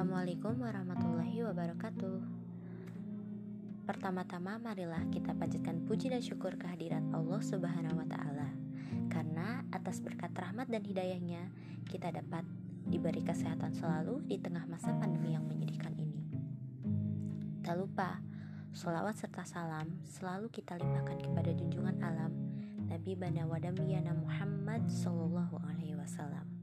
Assalamualaikum warahmatullahi wabarakatuh. Pertama-tama marilah kita panjatkan puji dan syukur kehadirat Allah Subhanahu wa taala. Karena atas berkat rahmat dan hidayahnya kita dapat diberi kesehatan selalu di tengah masa pandemi yang menyedihkan ini. Tak lupa, sholawat serta salam selalu kita limpahkan kepada junjungan alam Nabi Bana Wadamiyana Muhammad Sallallahu Alaihi Wasallam.